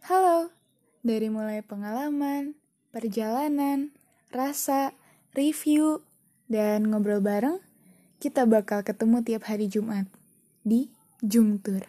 Halo, dari mulai pengalaman, perjalanan, rasa, review, dan ngobrol bareng, kita bakal ketemu tiap hari Jumat di Jumtur.